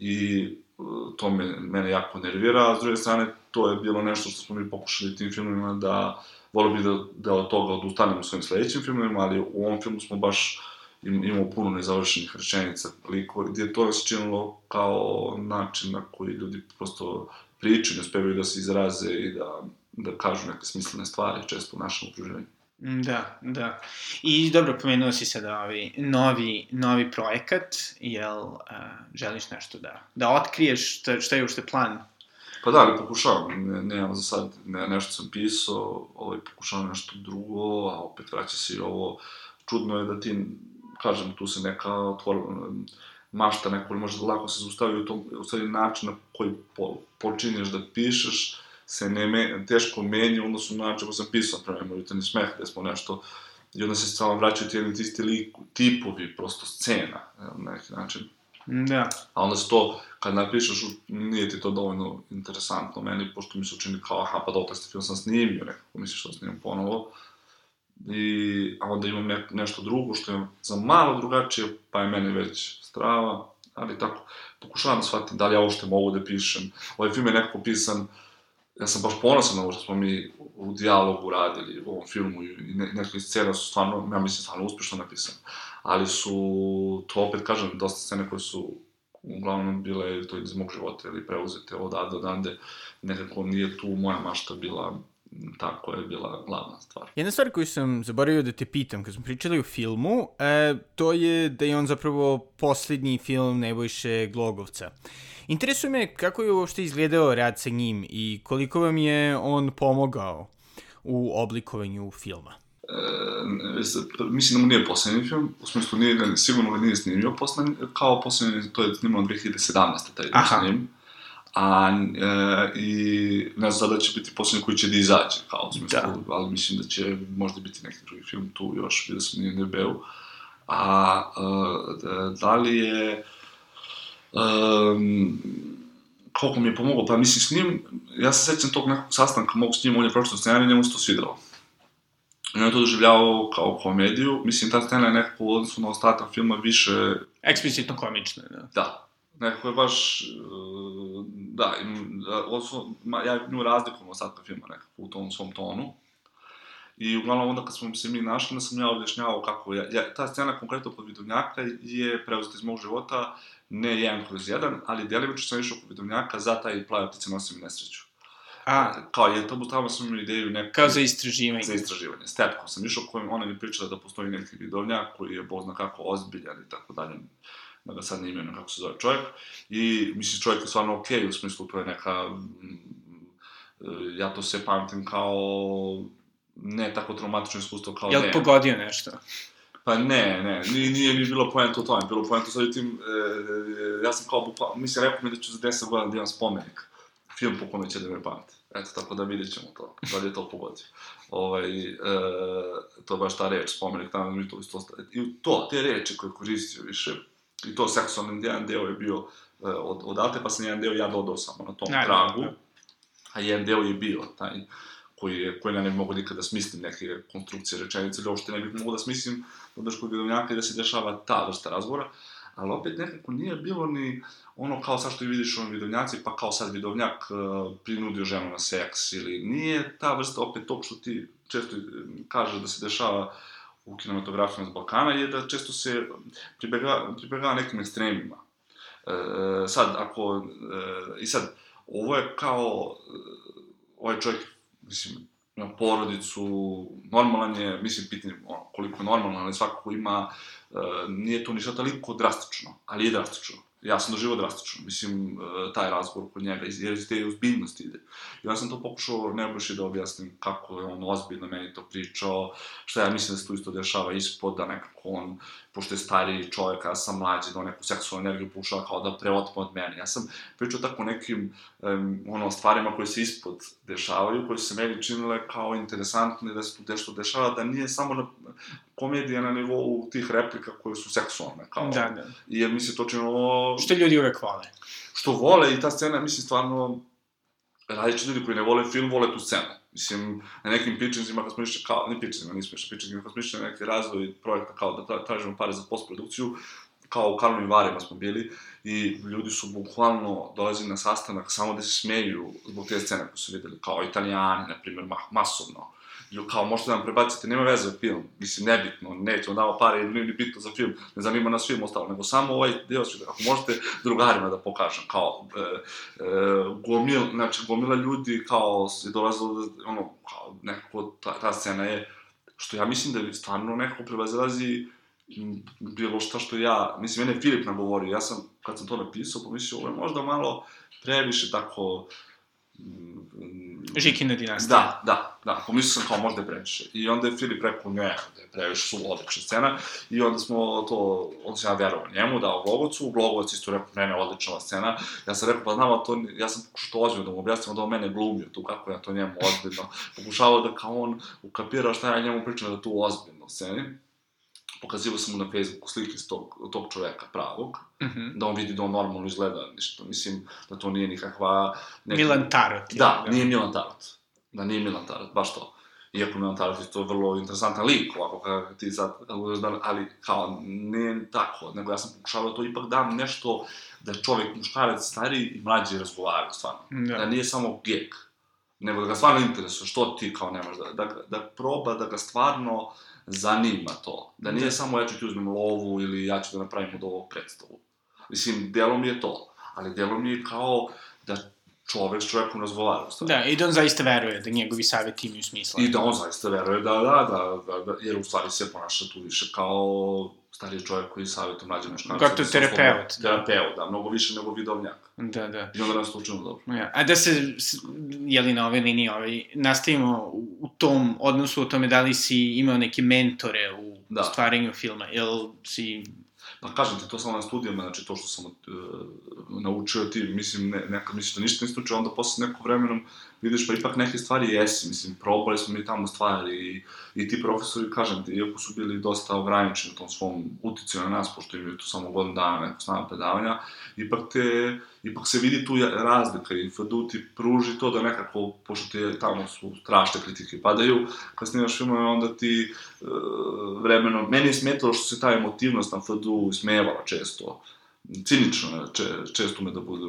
i e, to me, mene jako nervira, a s druge strane to je bilo nešto što smo mi pokušali tim filmima da volio bi da, da od toga odustanemo svojim sledećim filmima, ali u ovom filmu smo baš im, imamo puno nezavršenih rečenica, koliko, gdje to se činilo kao način na koji ljudi prosto pričaju, ne uspevaju da se izraze i da, da kažu neke smislene stvari, često u našem okruženju. Mm, da, da. I dobro, pomenuo si sada ovaj novi, novi projekat, jel uh, želiš nešto da, da otkriješ, šta, šta je ušte plan? Pa da, ali pokušavam, ne, nemam za sad, ne, nešto sam pisao, ovaj, pokušavam nešto drugo, a opet vraća se i ovo, čudno je da ti, kažem, tu se neka otvor, mašta neko, može da lako se zaustavi u tom, u stvari način na koji po, počinješ da pišeš, se ne me, teško menja odnosno na način ko sam pisao, prema ni smeh, gde smo nešto, i onda se stvarno vraćaju ti jedni isti liku, tipovi, prosto scena, na neki način. Da. A onda se to, kad napišeš, nije ti to dovoljno interesantno meni, pošto mi se učini kao, aha, pa dobro, taj film sam snimio, nekako misliš da snimam ponovo. I, a onda imam ne, nešto drugo što je za malo drugačije, pa je meni već strava, ali tako, pokušavam da shvatim da li ja uopšte mogu da pišem. Ovaj film je nekako pisan, uh, ja sam baš ponosan na ovo što smo mi u dijalogu radili u ovom filmu i ne, neke scene su stvarno, ja mislim, stvarno uspešno napisane. Ali su, to opet kažem, dosta scene koje su uglavnom bile to iz mog života ili preuzete od A do Dande, nekako nije tu moja mašta bila ta koja je bila glavna stvar. Jedna stvar koju sam zaboravio da te pitam, kad smo pričali o filmu, e, to je da je on zapravo poslednji film Nebojše Glogovca. Interesuje me kako je uopšte izgledao rad sa njim i koliko vam je on pomogao u oblikovanju filma? E, mislim da mu nije poslednji film, u smislu nije, sigurno ga nije snimio poslednji, kao poslednji, to je snimano 2017. taj Aha. snim. A, e, i ne znam da će biti poslednji koji će da izađe, kao u smislu, da. ali mislim da će možda biti neki drugi film tu još, vidio sam nije nebeu. A, a da li je um, koliko mi je pomogao, pa mislim s njim, ja se sećam tog nekog sastanka mog s njim, on je pročito scenarij, njemu se to svidelo. I on je to doživljavao kao komediju, mislim ta scena je nekako u odnosu na ostatak filma više... Eksplicitno komična, da. Da, nekako je baš, da, da odnosno, ja nju razlikujem ostatka filma nekako u tom svom tonu. I uglavnom onda kad smo se mi našli, da sam ja objašnjavao kako je, ja, ta scena konkretno kod vidovnjaka je preuzeta iz mog života, ne jedan kroz jedan, ali delimično sam išao kod vidovnjaka za taj plave ptice nosim nesreću. A, kao je, to tamo sam imao ideju neku... Kao za istraživanje. Za istraživanje. Stepkom sam išao kojim ona mi pričala da postoji neki vidovnjak koji je bozna kako ozbiljan i tako dalje da sad ne imenujem kako se zove čovjek. I, mislim, čovjek je stvarno okej, okay, u smislu to je neka... Ja to se pamtim kao ne tako traumatično iskustvo kao Jel ne. Jel pogodio nešto? Pa ne, ne, nije, nije mi bilo poenta u tome, bilo poenta sad tim, e, e, ja sam kao bukvalno, mislim, rekao mi da ću za 10 godina da imam spomenik, film po kome će da me pamte. Eto, tako da vidjet ćemo to, da li je to pogodio. Ovaj, e, to je baš ta reč, spomenik, tamo mi to isto I to, te reči koje koristio više, i to seksualni jedan deo je bio e, od, odate, pa sam jedan deo ja dodao samo na tom ne, tragu, ne. a jedan deo je bio taj, koji, je, koji ja ne bi mogo nikada da smislim neke konstrukcije rečenice, ili uopšte ne bih mogao da smislim da kod vidovnjaka i da se dešava ta vrsta razgovora, ali opet nekako nije bilo ni ono kao sad što vidiš u vidovnjaci, pa kao sad vidovnjak uh, prinudio ženu na seks, ili nije ta vrsta opet tog što ti često kažeš da se dešava u kinematografiji s Balkana, je da često se pribega, pribega nekim ekstremima. E, sad, ako, e, i sad, ovo je kao, ovaj čovjek mislim, ima porodicu, normalan je, mislim, pitanje ono, koliko je normalan, ali svakako ima, uh, nije to ništa toliko drastično, ali je drastično ja sam doživao drastično, mislim, e, taj razgovor kod njega, jer iz te uzbiljnosti ide. I ja sam to pokušao Nebojši da objasnim kako je on ozbiljno meni to pričao, šta ja mislim da se tu isto dešava ispod, da nekako on, pošto je stariji čovjek, ja sam mlađi, da on neku seksualnu energiju pušava kao da preotme od mene. Ja sam pričao tako nekim um, ono, stvarima koje se ispod dešavaju, koje se meni činile kao interesantne, da se tu nešto dešava, da nije samo na, komedija na nivou tih replika koje su seksualne. Kao, Da, da. I jer mi se to činilo... Što ljudi uvek vole. Što vole i ta scena, mislim, stvarno, različiti ljudi koji ne vole film, vole tu scenu. Mislim, na nekim pitchingsima, kad smo išli, kao, ne pitchingsima, nismo išli pitchingsima, kad smo išli na neki razvoj projekta, kao da tra- tražimo pare za postprodukciju, kao u Karlovim Varima smo bili, i ljudi su bukvalno dolazili na sastanak samo da se smeju zbog te scene koje su videli, kao italijani, na primjer, ma masovno. Lju- kao možete da nam prebacite, nema veze film, mislim, nebitno, nećemo damo pare, nije ni bitno za film, ne zanima nas film ostalo, nego samo ovaj deo, što- ako možete drugarima da pokažem, kao, e, e, gomil, znači, gomila ljudi, kao, je dolazilo, da, ono, kao, nekako, ta, ta scena je, što ja mislim da je stvarno nekako prevazilazi m, bilo šta što ja, mislim, mene je Filip nagovorio, ja sam, kad sam to napisao, pomislio, ovo je možda malo previše tako, Žikina dinastija. Da, da, da, pomislio sam kao možda je previše. I onda je Filip rekao, ne, da je previše su odlična scena. I onda smo to, onda sam ja verovao njemu, dao Glogovcu, Glogovac isto rekao, ne, ne, odlična scena. Ja sam rekao, pa znam, ali to, ja sam pokušao ozbiljno da mu objasnim, da on mene glumio tu, kako ja to njemu ozbiljno. Pokušavao da kao on ukapira šta ja njemu pričam da tu ozbiljno sceni. Pokazivao sam mu na Facebooku slike s tog, tog čoveka pravog, Mhm. da on vidi da on normalno izgleda, ništa, mislim, da to nije nikakva... neka- Milan Tarot. Da, nije Milan Tarot. Da, nije Milan Tarot, baš to. Iako Milan Tarot je to vrlo interesantan lik, ovako kada ti sad, kako da, ali kao, nije tako, nego ja sam pokušavao da to ipak dam nešto da čovjek, muškarac, stariji i mlađi razgovaraju, stvarno. Da. Da nije samo gek, nego da ga stvarno interesuje što ti kao nemaš, da, da, da proba da ga stvarno zanima to. Da nije Da. samo ja ću ti uzmem lovu ili ja ću da napravim od ovog predstavu. Mislim, delom je to, ali delom je kao da čovek s čovekom razgovara, u. Da, i da on zaista veruje da njegovi savjeti imaju smisla. I da on zaista veruje da, da, da, da, da, jer u stvari se ponaša tu više kao stariji čovjek koji savjetuje mlađe muškarce. Da se terapeut, da. Terapeut, da, mnogo više nego vidovnjak. Da, da. I onda nas to učinu dobro. Ja. A da se, s- je li na ove linije, ovaj, nastavimo u, u tom odnosu, o tome da li si imao neke mentore u Da. stvaranju filma, jel si... Pa kažem ti, to samo na studijama, znači to što sam uh, naučio ti, mislim, ne, nekad misliš da ništa nisi učio, onda posle nekog vremenom vidiš pa ipak neke stvari jesi, mislim, probali smo mi tamo stvari i, i ti profesori, kažem ti, iako su bili dosta ograničeni u tom svom uticaju na nas, pošto imaju tu samo godinu dana neko snaga predavanja, ipak te, ipak se vidi tu razlika i FDU ti pruži to da nekako, pošto ti tamo su strašne kritike padaju, kad snimaš filmove, onda ti e, vremenom, meni je smetalo što se ta emotivnost na FDU smevala često, cinično če, često me da bude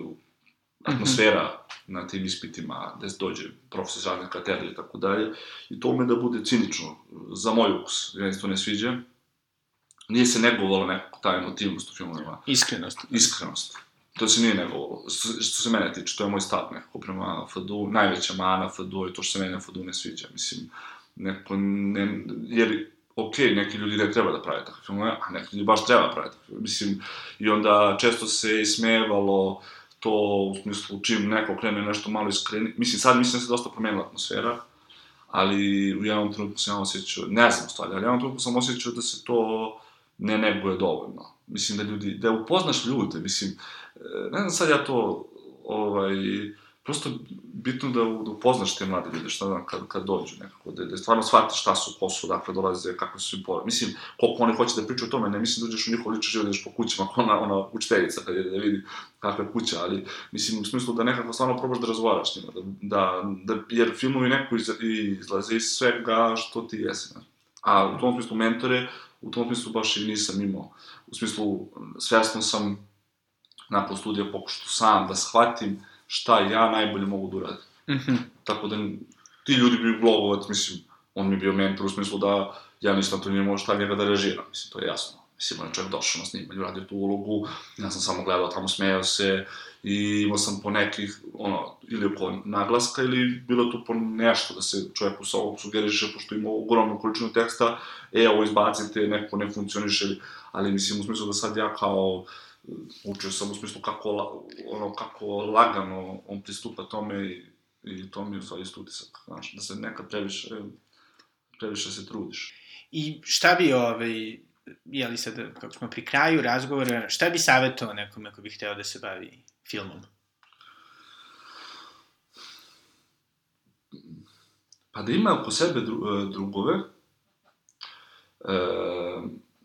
atmosfera na tim ispitima, gde se dođe profesor zadnje katedre i tako dalje, i to ume da bude cinično, za moj ukus, ja se to ne sviđa. Nije se negovalo nekako ta emotivnost u filmovima, Iskrenost. iskrenost. To se nije negovalo. Što, što se mene tiče, to je moj stav nekako prema FDU. Najveća mana FDU je to što se mene FDU ne sviđa. Mislim, neko ne, jer ok, neki ljudi ne treba da prave takve filmove, a neki ljudi baš treba da prave takve. Mislim, i onda često se ismevalo to u smislu čim neko krene nešto malo iskreni. Mislim, sad mislim da se dosta promenila atmosfera, ali u jednom trenutku sam osjećao, ne znam stvari, ali u jednom trenutku sam osjećao da se to ne neguje dovoljno. Mislim da ljudi, da upoznaš ljude, mislim, e, ne znam sad ja to, ovaj, prosto bitno da, da upoznaš te mlade ljude, šta znam, kad, kad dođu nekako, da, da stvarno shvatiš šta su, su, dakle dolaze, kakve su im pore. Mislim, koliko oni hoće da pričaju o tome, ne mislim da uđeš u njihov lični život, da ideš po kućama, kao ona, ona učiteljica, kad je da vidi kakva je kuća, ali mislim u smislu da nekako stvarno probaš da razgovaraš s njima, da, da, da, jer filmovi neko iz, izlaze iz svega što ti jesi. znaš. A u tom smislu mentore, u tom smislu baš i nisam imao. U smislu, svjesno sam nakon studija pokušao sam da shvatim šta ja najbolje mogu da uradim. Mhm. Tako da ti ljudi bi blogovac, mislim, on mi je bio mentor u smislu da ja nisam to nije mogao šta njega da režiram, mislim, to je jasno. Mislim, on je čovjek došao na snimanju, radio tu ulogu, ja sam samo gledao tamo, smejao se, i imao sam po nekih, ono, ili oko naglaska, ili bilo tu po nešto da se čovjeku sa ovog sugeriše, pošto ima ogromnu količinu teksta, e, ovo izbacite, neko ne funkcioniše, ali mislim, u smislu da sad ja kao, učio sam u smislu kako, ono, kako lagano on pristupa tome i, i to mi je u stvari utisak, znaš, da se nekad previše, previše se trudiš. I šta bi, ovaj, jeli sad, kako smo pri kraju razgovora, šta bi savjetovao nekome ko bi hteo da se bavi filmom? Pa da ima oko sebe dru, e, drugove, e,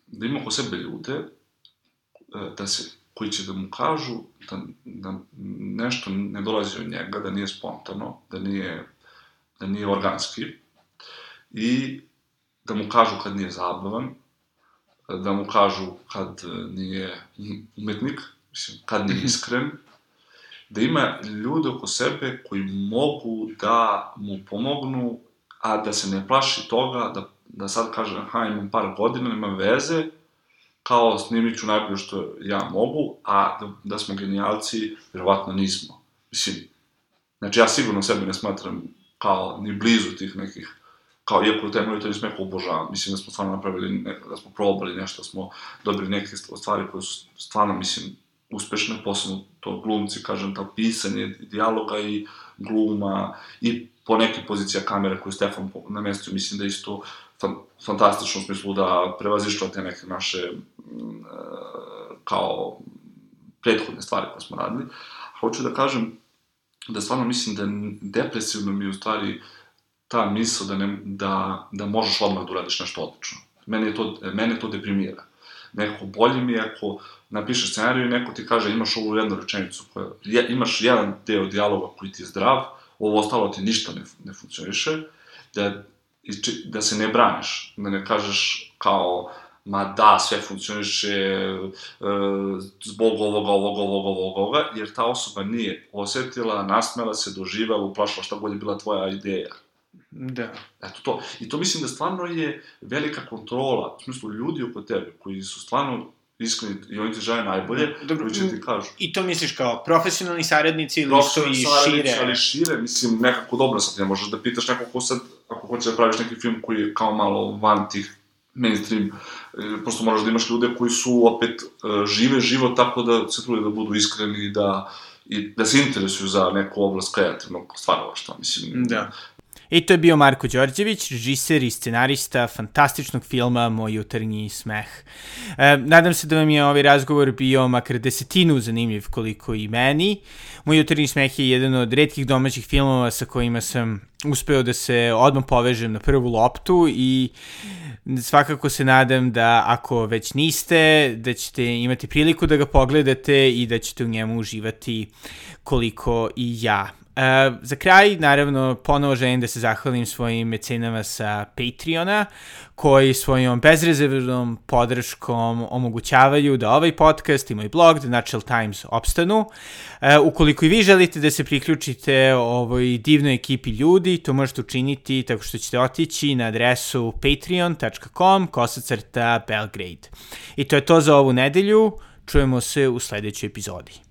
da ima oko sebe ljude, da se, koji će da mu kažu da, da nešto ne dolazi od njega, da nije spontano, da nije, da nije organski i da mu kažu kad nije zabavan, da mu kažu kad nije umetnik, mislim, kad nije iskren, da ima ljude oko sebe koji mogu da mu pomognu, a da se ne plaši toga, da, da sad kaže, aha, imam par godina, nema veze, kao snimit ću najbolje što ja mogu, a da, da smo genijalci, vjerovatno nismo. Mislim, znači ja sigurno sebe ne smatram kao ni blizu tih nekih kao iako taj monitor smeka obožavam, mislim da smo stvarno napravili, ne, da smo probali nešto, da smo dobili neke stvari koje su stvarno, mislim, uspešne, posebno to glumci, kažem, ta pisanje dijaloga i gluma i po neke pozicija kamere koju Stefan namestio, mislim da isto fantastično u smislu da prevazišla te neke naše mm, kao prethodne stvari koje smo radili. Hoću da kažem da stvarno mislim da depresivno mi u stvari ta misla da, ne, da, da možeš odmah da uradiš nešto odlično. Mene, je to, mene to deprimira. Neko bolje mi je ako napišeš scenariju i neko ti kaže imaš ovu jednu rečenicu, koja, je, imaš jedan deo dijaloga koji ti je zdrav, ovo ostalo ti ništa ne, ne funkcioniše, da, da se ne braniš, da ne kažeš kao ma da, sve funkcioniše e, zbog ovoga, ovoga, ovoga, ovoga, ovoga, jer ta osoba nije osetila, nasmela se, doživela, uplašila šta god je bila tvoja ideja. Da. Eto to. I to mislim da stvarno je velika kontrola, u smislu ljudi oko tebe, koji su stvarno iskreni i oni ti žele najbolje, Dobro, koji će ti kažu. I to misliš kao profesionalni saradnici ili što i šire? ali šire, mislim, nekako dobro sad, ne možeš da pitaš nekog ko sad, ako hoćeš da praviš neki film koji je kao malo van tih mainstream, e, prosto moraš da imaš ljude koji su opet e, žive život tako da se trude da budu iskreni i da i da se interesuju za neku oblast kreativnog stvaralaštva, mislim. Da. I to je bio Marko Đorđević, režiser i scenarista fantastičnog filma Moj jutarnji smeh. E, nadam se da vam je ovaj razgovor bio makar desetinu zanimljiv koliko i meni. Moj jutarnji smeh je jedan od redkih domaćih filmova sa kojima sam uspeo da se odmah povežem na prvu loptu i svakako se nadam da ako već niste, da ćete imati priliku da ga pogledate i da ćete u njemu uživati koliko i ja. Za kraj, naravno, ponovo želim da se zahvalim svojim mecenama sa Patreona, koji svojom bezrezervnom podrškom omogućavaju da ovaj podcast i moj blog, The Natural Times, opstanu. Uh, ukoliko i vi želite da se priključite ovoj divnoj ekipi ljudi, to možete učiniti tako što ćete otići na adresu patreon.com kosacrta Belgrade. I to je to za ovu nedelju. Čujemo se u sledećoj epizodi.